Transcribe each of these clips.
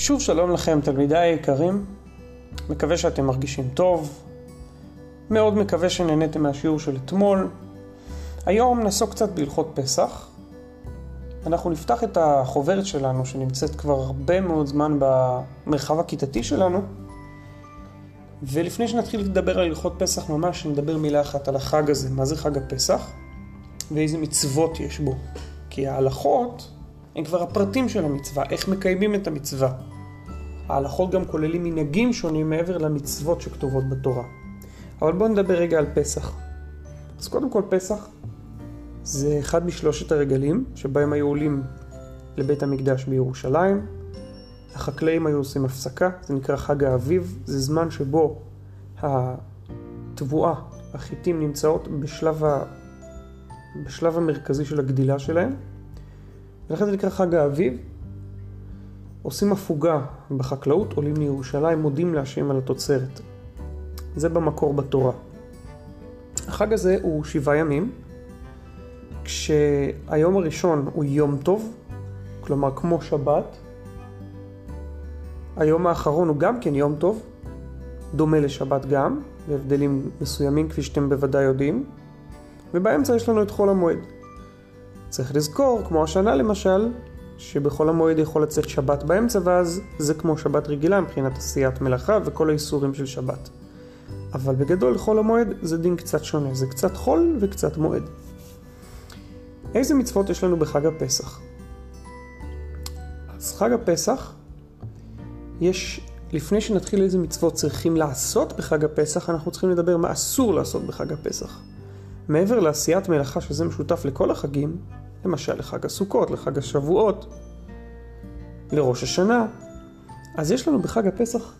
שוב שלום לכם תלמידיי היקרים, מקווה שאתם מרגישים טוב, מאוד מקווה שנהניתם מהשיעור של אתמול. היום נעסוק קצת בהלכות פסח. אנחנו נפתח את החוברת שלנו שנמצאת כבר הרבה מאוד זמן במרחב הכיתתי שלנו. ולפני שנתחיל לדבר על הלכות פסח ממש נדבר מילה אחת על החג הזה, מה זה חג הפסח ואיזה מצוות יש בו. כי ההלכות הם כבר הפרטים של המצווה, איך מקיימים את המצווה. ההלכות גם כוללים מנהגים שונים מעבר למצוות שכתובות בתורה. אבל בואו נדבר רגע על פסח. אז קודם כל פסח זה אחד משלושת הרגלים שבהם היו עולים לבית המקדש בירושלים. החקלאים היו עושים הפסקה, זה נקרא חג האביב, זה זמן שבו התבואה, החיטים נמצאות בשלב, ה... בשלב המרכזי של הגדילה שלהם. ולכן זה נקרא חג האביב. עושים הפוגה בחקלאות, עולים לירושלים, מודים להשם על התוצרת. זה במקור בתורה. החג הזה הוא שבעה ימים, כשהיום הראשון הוא יום טוב, כלומר כמו שבת. היום האחרון הוא גם כן יום טוב, דומה לשבת גם, בהבדלים מסוימים כפי שאתם בוודאי יודעים. ובאמצע יש לנו את חול המועד. צריך לזכור, כמו השנה למשל, שבחול המועד יכול לצאת שבת באמצע, ואז זה כמו שבת רגילה מבחינת עשיית מלאכה וכל האיסורים של שבת. אבל בגדול חול המועד זה דין קצת שונה, זה קצת חול וקצת מועד. איזה מצוות יש לנו בחג הפסח? אז חג הפסח, יש, לפני שנתחיל איזה מצוות צריכים לעשות בחג הפסח, אנחנו צריכים לדבר מה אסור לעשות בחג הפסח. מעבר לעשיית מלאכה שזה משותף לכל החגים, למשל לחג הסוכות, לחג השבועות, לראש השנה, אז יש לנו בחג הפסח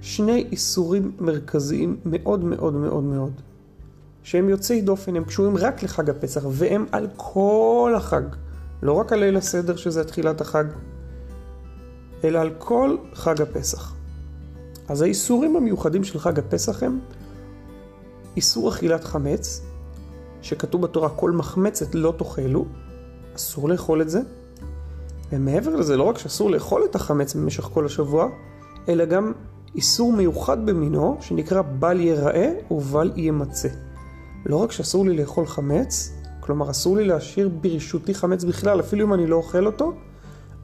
שני איסורים מרכזיים מאוד מאוד מאוד מאוד, שהם יוצאי דופן, הם קשורים רק לחג הפסח, והם על כל החג, לא רק על ליל הסדר שזה תחילת החג, אלא על כל חג הפסח. אז האיסורים המיוחדים של חג הפסח הם איסור אכילת חמץ, שכתוב בתורה כל מחמצת לא תאכלו, אסור לאכול את זה. ומעבר לזה, לא רק שאסור לאכול את החמץ במשך כל השבוע, אלא גם איסור מיוחד במינו, שנקרא בל ייראה ובל יימצא. לא רק שאסור לי לאכול חמץ, כלומר אסור לי להשאיר ברשותי חמץ בכלל, אפילו אם אני לא אוכל אותו,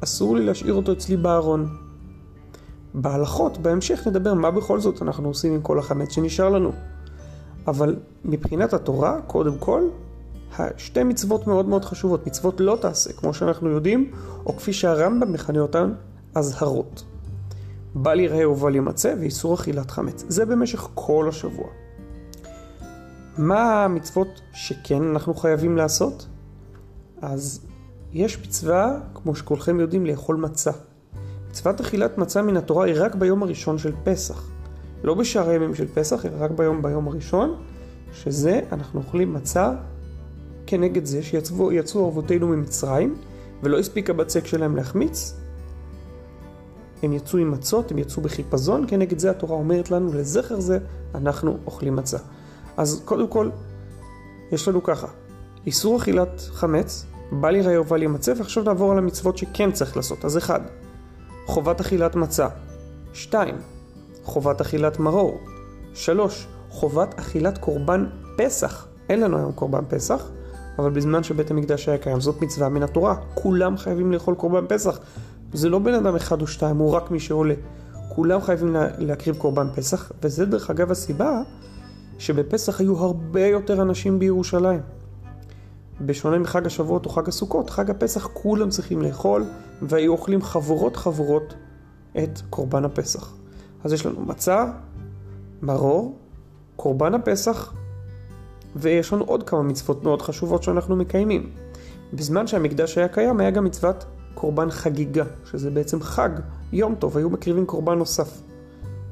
אסור לי להשאיר אותו אצלי בארון. בהלכות, בהמשך נדבר מה בכל זאת אנחנו עושים עם כל החמץ שנשאר לנו. אבל מבחינת התורה, קודם כל, שתי מצוות מאוד מאוד חשובות, מצוות לא תעשה, כמו שאנחנו יודעים, או כפי שהרמב"ם מכנה אותן, אזהרות. בל יראה ובל ימצא ואיסור אכילת חמץ. זה במשך כל השבוע. מה המצוות שכן אנחנו חייבים לעשות? אז יש מצווה, כמו שכולכם יודעים, לאכול מצה. מצוות אכילת מצה מן התורה היא רק ביום הראשון של פסח. לא בשאר הימים של פסח, אלא רק ביום ביום הראשון, שזה אנחנו אוכלים מצה כנגד זה שיצאו אבותינו ממצרים, ולא הספיק הבצק שלהם להחמיץ. הם יצאו עם מצות, הם יצאו בחיפזון, כנגד זה התורה אומרת לנו, לזכר זה אנחנו אוכלים מצה. אז קודם כל, יש לנו ככה, איסור אכילת חמץ, בל יראה ובל ימצא, ועכשיו נעבור על המצוות שכן צריך לעשות. אז אחד, חובת אכילת מצה. שתיים, חובת אכילת מרור. שלוש, חובת אכילת קורבן פסח. אין לנו היום קורבן פסח, אבל בזמן שבית המקדש היה קיים, זאת מצווה מן התורה. כולם חייבים לאכול קורבן פסח. זה לא בן אדם אחד או שתיים, הוא רק מי שעולה. כולם חייבים לה, להקריב קורבן פסח, וזה דרך אגב הסיבה שבפסח היו הרבה יותר אנשים בירושלים. בשונה מחג השבועות או חג הסוכות, חג הפסח כולם צריכים לאכול, והיו אוכלים חבורות חבורות את קורבן הפסח. אז יש לנו מצה, מרור, קורבן הפסח, ויש לנו עוד כמה מצוות מאוד חשובות שאנחנו מקיימים. בזמן שהמקדש היה קיים היה גם מצוות קורבן חגיגה, שזה בעצם חג, יום טוב, היו מקריבים קורבן נוסף.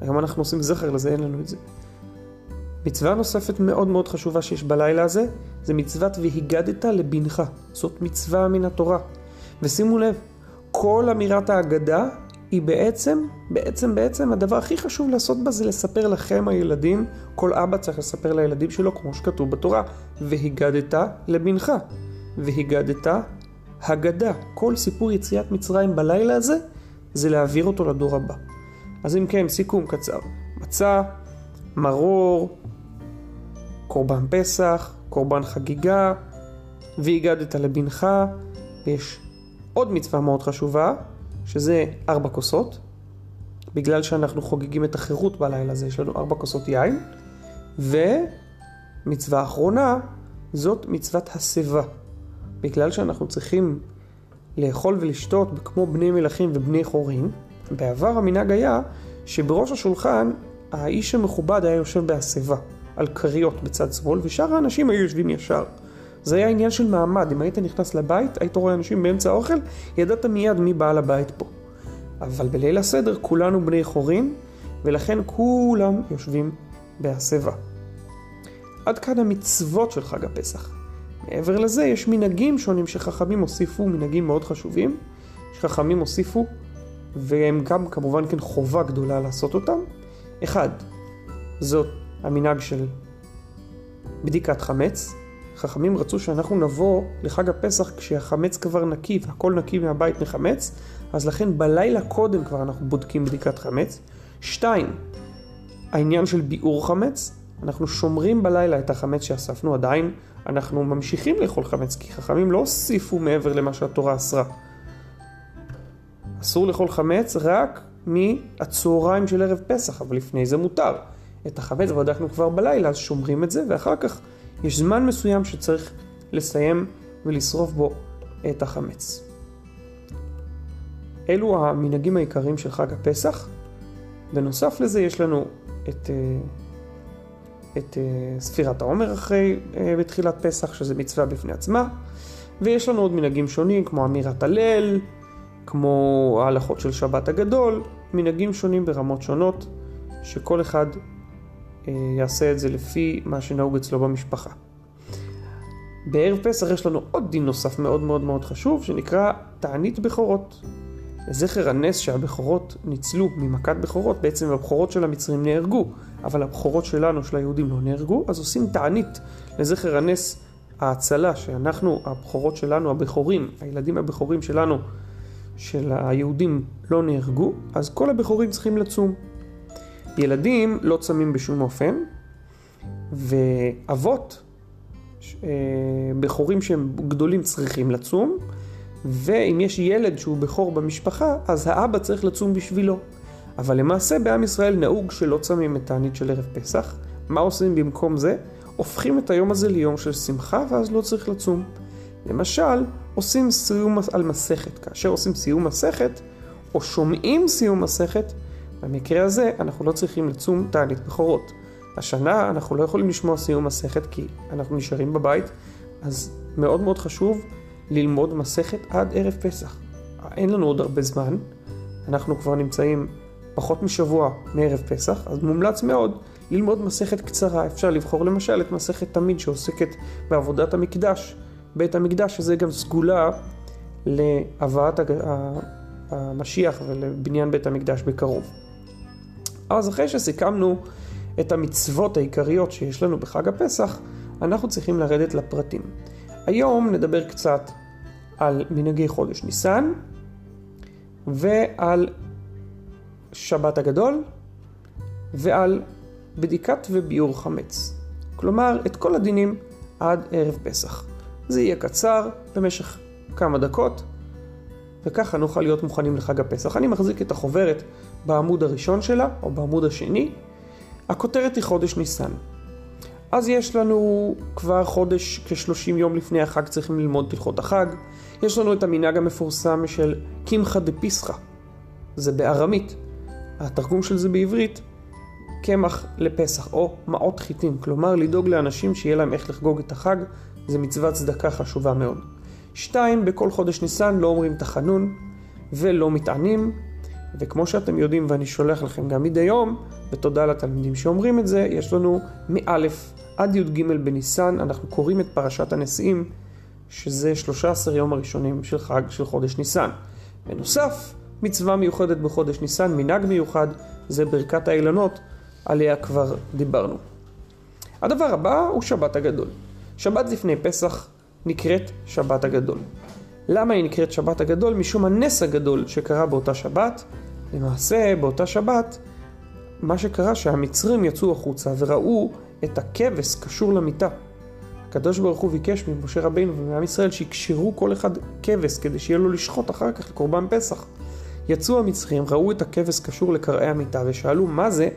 היום אנחנו עושים זכר לזה, אין לנו את זה. מצווה נוספת מאוד מאוד חשובה שיש בלילה הזה, זה מצוות והיגדת לבנך. זאת מצווה מן התורה. ושימו לב, כל אמירת ההגדה היא בעצם, בעצם, בעצם, הדבר הכי חשוב לעשות בה זה לספר לכם הילדים, כל אבא צריך לספר לילדים שלו כמו שכתוב בתורה, והיגדת לבנך, והיגדת הגדה. כל סיפור יציאת מצרים בלילה הזה זה להעביר אותו לדור הבא. אז אם כן, סיכום קצר. מצה, מרור, קורבן פסח, קורבן חגיגה, והגדת לבנך, ויש עוד מצווה מאוד חשובה, שזה ארבע כוסות. בגלל שאנחנו חוגגים את החירות בלילה הזה, יש לנו ארבע כוסות יין. ומצווה אחרונה, זאת מצוות השיבה. בגלל שאנחנו צריכים לאכול ולשתות כמו בני מלכים ובני חורים, בעבר המנהג היה שבראש השולחן האיש המכובד היה יושב בהסבה, על כריות בצד שמאל, ושאר האנשים היו יושבים ישר. זה היה עניין של מעמד, אם היית נכנס לבית, היית רואה אנשים באמצע האוכל, ידעת מיד מי בעל הבית פה. אבל בליל הסדר כולנו בני חורים, ולכן כולם יושבים בהסבה. עד כאן המצוות של חג הפסח. מעבר לזה יש מנהגים שונים שחכמים הוסיפו, מנהגים מאוד חשובים, שחכמים הוסיפו, והם גם כמובן כן חובה גדולה לעשות אותם. אחד, זאת המנהג של בדיקת חמץ. חכמים רצו שאנחנו נבוא לחג הפסח כשהחמץ כבר נקי והכל נקי מהבית מחמץ, אז לכן בלילה קודם כבר אנחנו בודקים בדיקת חמץ. שתיים, העניין של ביעור חמץ, אנחנו שומרים בלילה את החמץ שאספנו עדיין, אנחנו ממשיכים לאכול חמץ, כי חכמים לא הוסיפו מעבר למה שהתורה אסרה. אסור לאכול חמץ רק מהצהריים של ערב פסח, אבל לפני זה מותר. את החמץ בדקנו כבר בלילה, אז שומרים את זה, ואחר כך יש זמן מסוים שצריך לסיים ולשרוף בו את החמץ. אלו המנהגים העיקריים של חג הפסח. בנוסף לזה יש לנו את, אה, את אה, ספירת העומר אחרי, אה, בתחילת פסח, שזה מצווה בפני עצמה, ויש לנו עוד מנהגים שונים, כמו אמירת הלל, כמו ההלכות של שבת הגדול, מנהגים שונים ברמות שונות, שכל אחד יעשה את זה לפי מה שנהוג אצלו במשפחה. בערב פסח יש לנו עוד דין נוסף מאוד מאוד מאוד חשוב, שנקרא תענית בכורות. לזכר הנס שהבכורות ניצלו ממכת בכורות, בעצם הבכורות של המצרים נהרגו, אבל הבכורות שלנו, של היהודים, לא נהרגו, אז עושים תענית לזכר הנס ההצלה, שאנחנו, הבכורות שלנו, הבכורים, הילדים הבכורים שלנו, של היהודים, לא נהרגו, אז כל הבכורים צריכים לצום. ילדים לא צמים בשום אופן, ואבות, אה, בכורים שהם גדולים צריכים לצום, ואם יש ילד שהוא בכור במשפחה, אז האבא צריך לצום בשבילו. אבל למעשה בעם ישראל נהוג שלא צמים את תענית של ערב פסח. מה עושים במקום זה? הופכים את היום הזה ליום של שמחה ואז לא צריך לצום. למשל, עושים סיום על מסכת. כאשר עושים סיום מסכת, או שומעים סיום מסכת, במקרה הזה אנחנו לא צריכים לצום תענית בכורות. השנה אנחנו לא יכולים לשמוע סיום מסכת כי אנחנו נשארים בבית, אז מאוד מאוד חשוב ללמוד מסכת עד ערב פסח. אין לנו עוד הרבה זמן, אנחנו כבר נמצאים פחות משבוע מערב פסח, אז מומלץ מאוד ללמוד מסכת קצרה. אפשר לבחור למשל את מסכת תמיד שעוסקת בעבודת המקדש, בית המקדש, שזה גם סגולה להבאת המשיח ולבניין בית המקדש בקרוב. אז אחרי שסיכמנו את המצוות העיקריות שיש לנו בחג הפסח, אנחנו צריכים לרדת לפרטים. היום נדבר קצת על מנהגי חודש ניסן ועל שבת הגדול ועל בדיקת וביעור חמץ. כלומר, את כל הדינים עד ערב פסח. זה יהיה קצר במשך כמה דקות, וככה נוכל להיות מוכנים לחג הפסח. אני מחזיק את החוברת בעמוד הראשון שלה, או בעמוד השני. הכותרת היא חודש ניסן. אז יש לנו כבר חודש, כ-30 יום לפני החג צריכים ללמוד פתחות החג. יש לנו את המנהג המפורסם של קמחא דפיסחא, זה בארמית. התרגום של זה בעברית, קמח לפסח, או מעות חיטים, כלומר לדאוג לאנשים שיהיה להם איך לחגוג את החג, זה מצוות צדקה חשובה מאוד. שתיים, בכל חודש ניסן לא אומרים תחנון ולא מתענים, וכמו שאתם יודעים ואני שולח לכם גם מדי יום, ותודה לתלמידים שאומרים את זה, יש לנו מאלף עד י"ג בניסן, אנחנו קוראים את פרשת הנשיאים, שזה 13 יום הראשונים של חג של חודש ניסן. בנוסף, מצווה מיוחדת בחודש ניסן, מנהג מיוחד, זה ברכת האילנות, עליה כבר דיברנו. הדבר הבא הוא שבת הגדול. שבת לפני פסח נקראת שבת הגדול. למה היא נקראת שבת הגדול? משום הנס הגדול שקרה באותה שבת. למעשה, באותה שבת, מה שקרה שהמצרים יצאו החוצה וראו את הכבש קשור למיטה. הקדוש ברוך הוא ביקש ממשה רבינו ומעם ישראל שיקשרו כל אחד כבש כדי שיהיה לו לשחוט אחר כך לקורבן פסח. יצאו המצרים, ראו את הכבש קשור לקרעי המיטה ושאלו מה זה?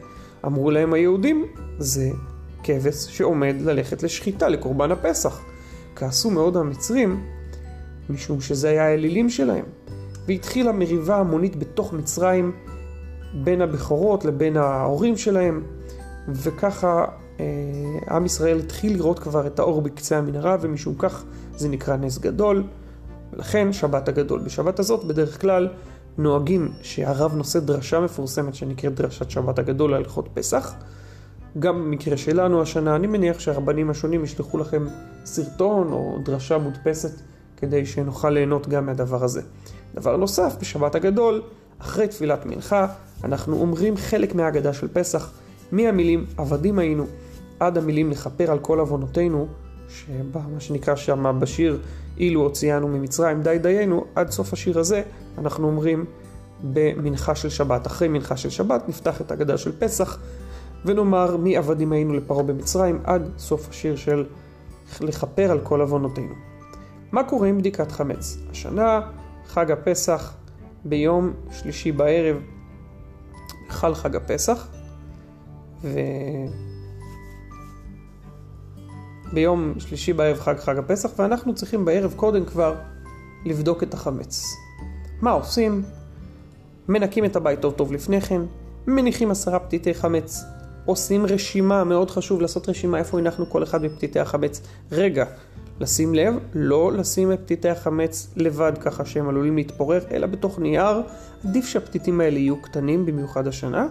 אמרו להם היהודים, זה כבש שעומד ללכת לשחיטה לקורבן הפסח. כעסו מאוד המצרים משום שזה היה האלילים שלהם. והתחילה מריבה המונית בתוך מצרים בין הבכורות לבין ההורים שלהם, וככה אה, עם ישראל התחיל לראות כבר את האור בקצה המנהרה, ומשום כך זה נקרא נס גדול, ולכן שבת הגדול. בשבת הזאת בדרך כלל נוהגים שהרב נושא דרשה מפורסמת שנקראת דרשת שבת הגדול על הלכות פסח. גם במקרה שלנו השנה, אני מניח שהרבנים השונים ישלחו לכם סרטון או דרשה מודפסת כדי שנוכל ליהנות גם מהדבר הזה. דבר נוסף, בשבת הגדול, אחרי תפילת מנחה, אנחנו אומרים חלק מהאגדה של פסח, מהמילים עבדים היינו עד המילים לכפר על כל עוונותינו, שמה שנקרא שם בשיר אילו הוציאנו ממצרים די דיינו, עד סוף השיר הזה אנחנו אומרים במנחה של שבת. אחרי מנחה של שבת נפתח את האגדה של פסח ונאמר מי עבדים היינו לפרעה במצרים עד סוף השיר של לכפר על כל עוונותינו. מה קורה עם בדיקת חמץ? השנה חג הפסח ביום שלישי בערב חל חג הפסח ו... ביום שלישי בערב חג חג הפסח ואנחנו צריכים בערב קודם כבר לבדוק את החמץ. מה עושים? מנקים את הבית טוב טוב לפני כן, מניחים עשרה פתיתי חמץ, עושים רשימה, מאוד חשוב לעשות רשימה איפה הנחנו כל אחד מפתיתי החמץ. רגע, לשים לב, לא לשים את פתיתי החמץ לבד ככה שהם עלולים להתפורר, אלא בתוך נייר. עדיף שהפתיתים האלה יהיו קטנים, במיוחד השנה.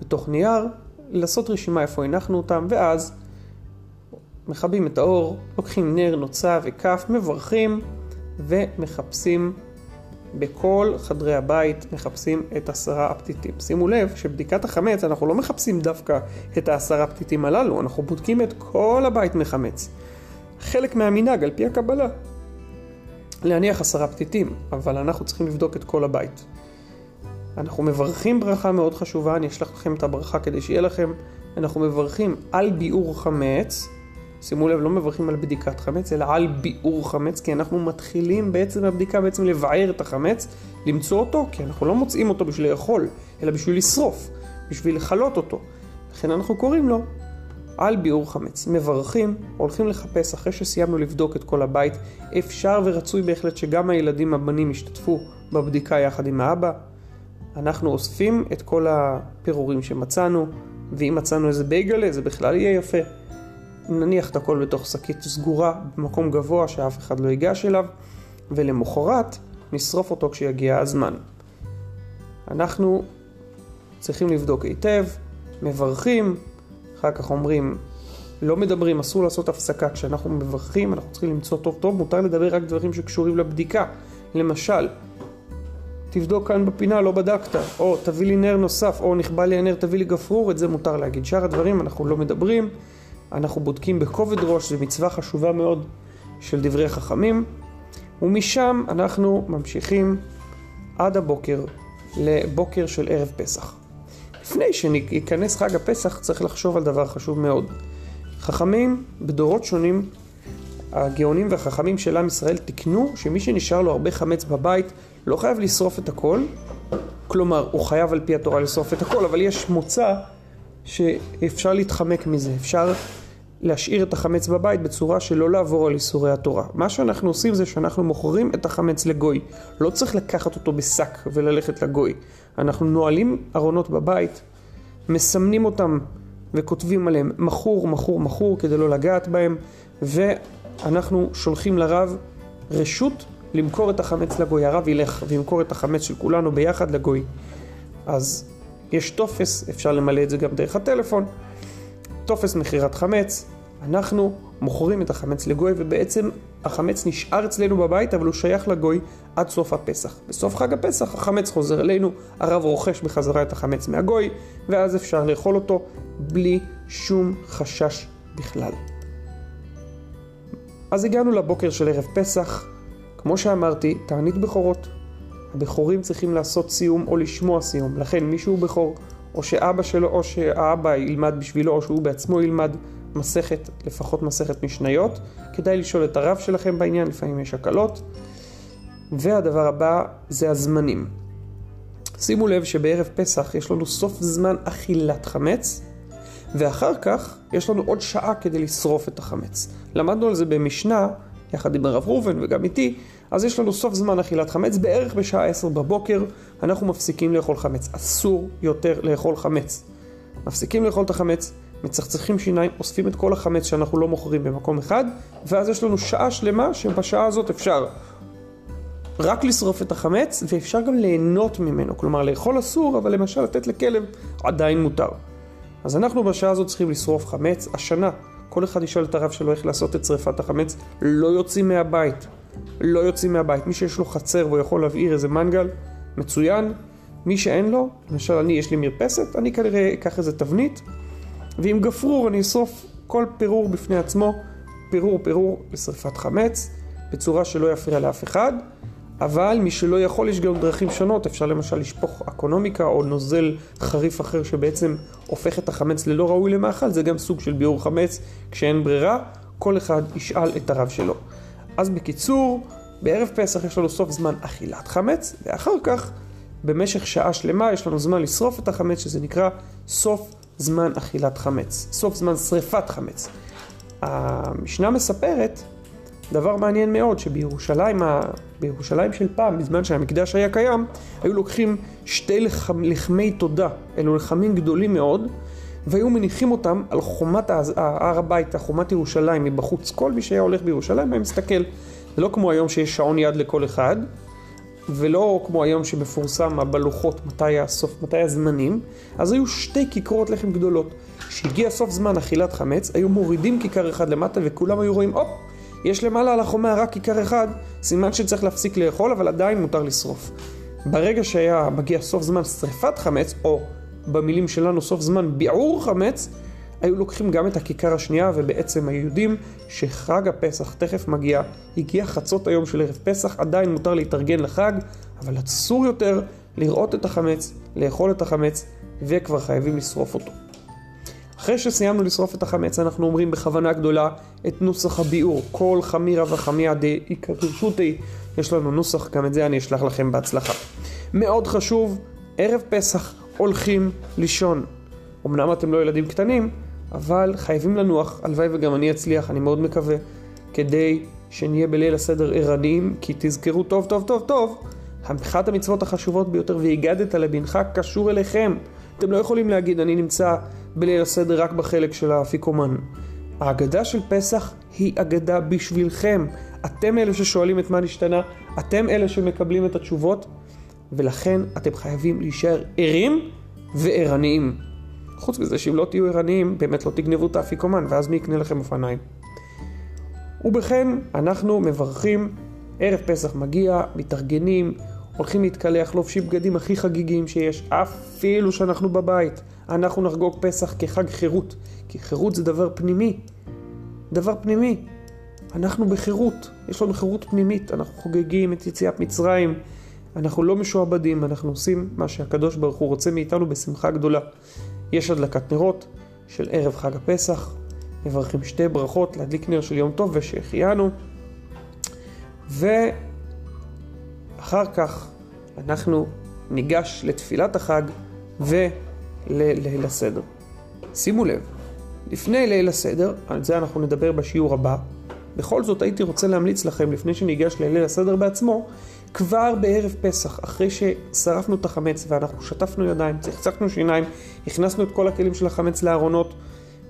בתוך נייר, לעשות רשימה איפה הנחנו אותם, ואז מכבים את האור, לוקחים נר, נוצה וכף, מברכים ומחפשים בכל חדרי הבית, מחפשים את עשרה הפתיתים. שימו לב שבדיקת החמץ אנחנו לא מחפשים דווקא את העשרה הפתיתים הללו, אנחנו בודקים את כל הבית מחמץ. חלק מהמנהג על פי הקבלה. להניח עשרה פתיתים, אבל אנחנו צריכים לבדוק את כל הבית. אנחנו מברכים ברכה מאוד חשובה, אני אשלח לכם את הברכה כדי שיהיה לכם. אנחנו מברכים על ביעור חמץ, שימו לב, לא מברכים על בדיקת חמץ, אלא על ביעור חמץ, כי אנחנו מתחילים בעצם הבדיקה בעצם לבער את החמץ, למצוא אותו, כי אנחנו לא מוצאים אותו בשביל לאכול, אלא בשביל לשרוף, בשביל לכלות אותו. לכן אנחנו קוראים לו על ביעור חמץ. מברכים, הולכים לחפש אחרי שסיימנו לבדוק את כל הבית. אפשר ורצוי בהחלט שגם הילדים הבנים ישתתפו בבדיקה יחד עם האבא. אנחנו אוספים את כל הפירורים שמצאנו, ואם מצאנו איזה בייגלה זה בכלל יהיה יפה. נניח את הכל בתוך שקית סגורה במקום גבוה שאף אחד לא ייגש אליו, ולמחרת נשרוף אותו כשיגיע הזמן. אנחנו צריכים לבדוק היטב, מברכים, אחר כך אומרים, לא מדברים, אסור לעשות הפסקה. כשאנחנו מברכים, אנחנו צריכים למצוא טוב טוב, מותר לדבר רק דברים שקשורים לבדיקה. למשל, תבדוק כאן בפינה, לא בדקת, או תביא לי נר נוסף, או נכבה לי הנר, תביא לי גפרור, את זה מותר להגיד. שאר הדברים אנחנו לא מדברים, אנחנו בודקים בכובד ראש, זו מצווה חשובה מאוד של דברי חכמים, ומשם אנחנו ממשיכים עד הבוקר לבוקר של ערב פסח. לפני שייכנס חג הפסח צריך לחשוב על דבר חשוב מאוד. חכמים בדורות שונים, הגאונים והחכמים של עם ישראל תיקנו שמי שנשאר לו הרבה חמץ בבית לא חייב לשרוף את הכל, כלומר הוא חייב על פי התורה לשרוף את הכל, אבל יש מוצא שאפשר להתחמק מזה, אפשר להשאיר את החמץ בבית בצורה שלא לעבור על איסורי התורה. מה שאנחנו עושים זה שאנחנו מוכרים את החמץ לגוי. לא צריך לקחת אותו בשק וללכת לגוי. אנחנו נועלים ארונות בבית, מסמנים אותם וכותבים עליהם מכור, מכור, מכור כדי לא לגעת בהם, ואנחנו שולחים לרב רשות למכור את החמץ לגוי. הרב ילך וימכור את החמץ של כולנו ביחד לגוי. אז יש טופס, אפשר למלא את זה גם דרך הטלפון. טופס מכירת חמץ, אנחנו מוכרים את החמץ לגוי ובעצם החמץ נשאר אצלנו בבית אבל הוא שייך לגוי עד סוף הפסח. בסוף חג הפסח החמץ חוזר אלינו, הרב רוכש בחזרה את החמץ מהגוי ואז אפשר לאכול אותו בלי שום חשש בכלל. אז הגענו לבוקר של ערב פסח, כמו שאמרתי, תענית בכורות. הבכורים צריכים לעשות סיום או לשמוע סיום. לכן מי שהוא בכור, או שאבא שלו, או שהאבא ילמד בשבילו, או שהוא בעצמו ילמד מסכת, לפחות מסכת משניות. כדאי לשאול את הרב שלכם בעניין, לפעמים יש הקלות. והדבר הבא זה הזמנים. שימו לב שבערב פסח יש לנו סוף זמן אכילת חמץ, ואחר כך יש לנו עוד שעה כדי לשרוף את החמץ. למדנו על זה במשנה, יחד עם הרב ראובן וגם איתי, אז יש לנו סוף זמן אכילת חמץ, בערך בשעה 10 בבוקר אנחנו מפסיקים לאכול חמץ. אסור יותר לאכול חמץ. מפסיקים לאכול את החמץ, מצחצחים שיניים, אוספים את כל החמץ שאנחנו לא מוכרים במקום אחד, ואז יש לנו שעה שלמה שבשעה הזאת אפשר רק לשרוף את החמץ, ואפשר גם ליהנות ממנו. כלומר, לאכול אסור, אבל למשל לתת לכלב עדיין מותר. אז אנחנו בשעה הזאת צריכים לשרוף חמץ. השנה, כל אחד ישאל את הרב שלו איך לעשות את שריפת החמץ. לא יוצאים מהבית. לא יוצאים מהבית. מי שיש לו חצר והוא יכול להבעיר איזה מנגל, מצוין. מי שאין לו, למשל אני, יש לי מרפסת, אני כנראה אקח איזה תבנית, ועם גפרור אני אשרוף כל פירור בפני עצמו, פירור פירור לשרפת חמץ, בצורה שלא יפריע לאף אחד. אבל מי שלא יכול יש גם דרכים שונות, אפשר למשל לשפוך אקונומיקה או נוזל חריף אחר שבעצם הופך את החמץ ללא ראוי למאכל, זה גם סוג של ביאור חמץ כשאין ברירה, כל אחד ישאל את הרב שלו. אז בקיצור, בערב פסח יש לנו סוף זמן אכילת חמץ, ואחר כך במשך שעה שלמה יש לנו זמן לשרוף את החמץ, שזה נקרא סוף זמן אכילת חמץ, סוף זמן שריפת חמץ. המשנה מספרת דבר מעניין מאוד, שבירושלים בירושלים של פעם, בזמן שהמקדש היה קיים, היו לוקחים שתי לחמ, לחמי תודה, אלו לחמים גדולים מאוד, והיו מניחים אותם על חומת הר הבית, חומת ירושלים מבחוץ. כל מי שהיה הולך בירושלים היה מסתכל. זה לא כמו היום שיש שעון יד לכל אחד, ולא כמו היום שמפורסם בלוחות מתי הסוף, מתי הזמנים, אז היו שתי כיכרות לחם גדולות. כשהגיע סוף זמן אכילת חמץ, היו מורידים כיכר אחד למטה וכולם היו רואים, הופ, יש למעלה על החומה רק כיכר אחד, סימן שצריך להפסיק לאכול, אבל עדיין מותר לשרוף. ברגע שהיה מגיע סוף זמן שריפת חמץ, או במילים שלנו סוף זמן ביעור חמץ, היו לוקחים גם את הכיכר השנייה, ובעצם היו יודעים שחג הפסח תכף מגיע, הגיע חצות היום של ערב פסח, עדיין מותר להתארגן לחג, אבל אסור יותר לראות את החמץ, לאכול את החמץ, וכבר חייבים לשרוף אותו. אחרי שסיימנו לשרוף את החמץ, אנחנו אומרים בכוונה גדולה את נוסח הביאור. כל חמירה וחמיה דאיקרשותי. יש לנו נוסח, גם את זה אני אשלח לכם בהצלחה. מאוד חשוב, ערב פסח הולכים לישון. אמנם אתם לא ילדים קטנים, אבל חייבים לנוח, הלוואי וגם אני אצליח, אני מאוד מקווה, כדי שנהיה בליל הסדר ערניים, כי תזכרו טוב טוב טוב טוב, אחת המצוות החשובות ביותר, והגדת לבנך, קשור אליכם. אתם לא יכולים להגיד, אני נמצא בליל הסדר רק בחלק של האפיקומן. ההגדה של פסח היא אגדה בשבילכם. אתם אלה ששואלים את מה נשתנה, אתם אלה שמקבלים את התשובות, ולכן אתם חייבים להישאר ערים וערניים. חוץ מזה שאם לא תהיו ערניים, באמת לא תגנבו את האפיקומן, ואז מי יקנה לכם אופניים? ובכן, אנחנו מברכים, ערב פסח מגיע, מתארגנים, הולכים להתקלח, לובשים בגדים הכי חגיגיים שיש, אפילו שאנחנו בבית. אנחנו נחגוג פסח כחג חירות, כי חירות זה דבר פנימי. דבר פנימי. אנחנו בחירות, יש לנו חירות פנימית, אנחנו חוגגים את יציאת מצרים, אנחנו לא משועבדים, אנחנו עושים מה שהקדוש ברוך הוא רוצה מאיתנו בשמחה גדולה. יש הדלקת נרות של ערב חג הפסח, מברכים שתי ברכות להדליק נר של יום טוב ושהחיינו, ואחר כך אנחנו ניגש לתפילת החג ו... לליל הסדר. שימו לב, לפני ליל הסדר, על זה אנחנו נדבר בשיעור הבא, בכל זאת הייתי רוצה להמליץ לכם, לפני שניגש לליל הסדר בעצמו, כבר בערב פסח, אחרי ששרפנו את החמץ ואנחנו שטפנו ידיים, צחצחנו שיניים, הכנסנו את כל הכלים של החמץ לארונות,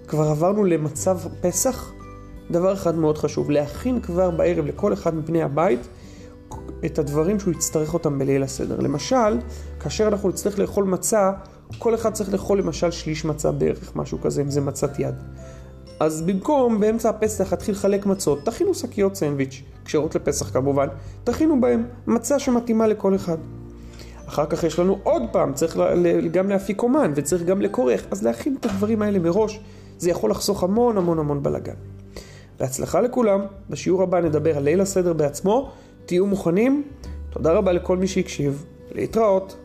כבר עברנו למצב פסח, דבר אחד מאוד חשוב, להכין כבר בערב לכל אחד מבני הבית את הדברים שהוא יצטרך אותם בליל הסדר. למשל, כאשר אנחנו נצטרך לאכול מצה, כל אחד צריך לאכול למשל שליש מצה בערך, משהו כזה, אם זה מצת יד. אז במקום באמצע הפסח להתחיל לחלק מצות, תכינו שקיות סנדוויץ', כשרות לפסח כמובן, תכינו בהם מצה שמתאימה לכל אחד. אחר כך יש לנו עוד פעם, צריך גם להפיק אומן וצריך גם לכורך, אז להכין את הדברים האלה מראש, זה יכול לחסוך המון המון המון בלאגן. בהצלחה לכולם, בשיעור הבא נדבר על ליל הסדר בעצמו, תהיו מוכנים. תודה רבה לכל מי שהקשיב. להתראות.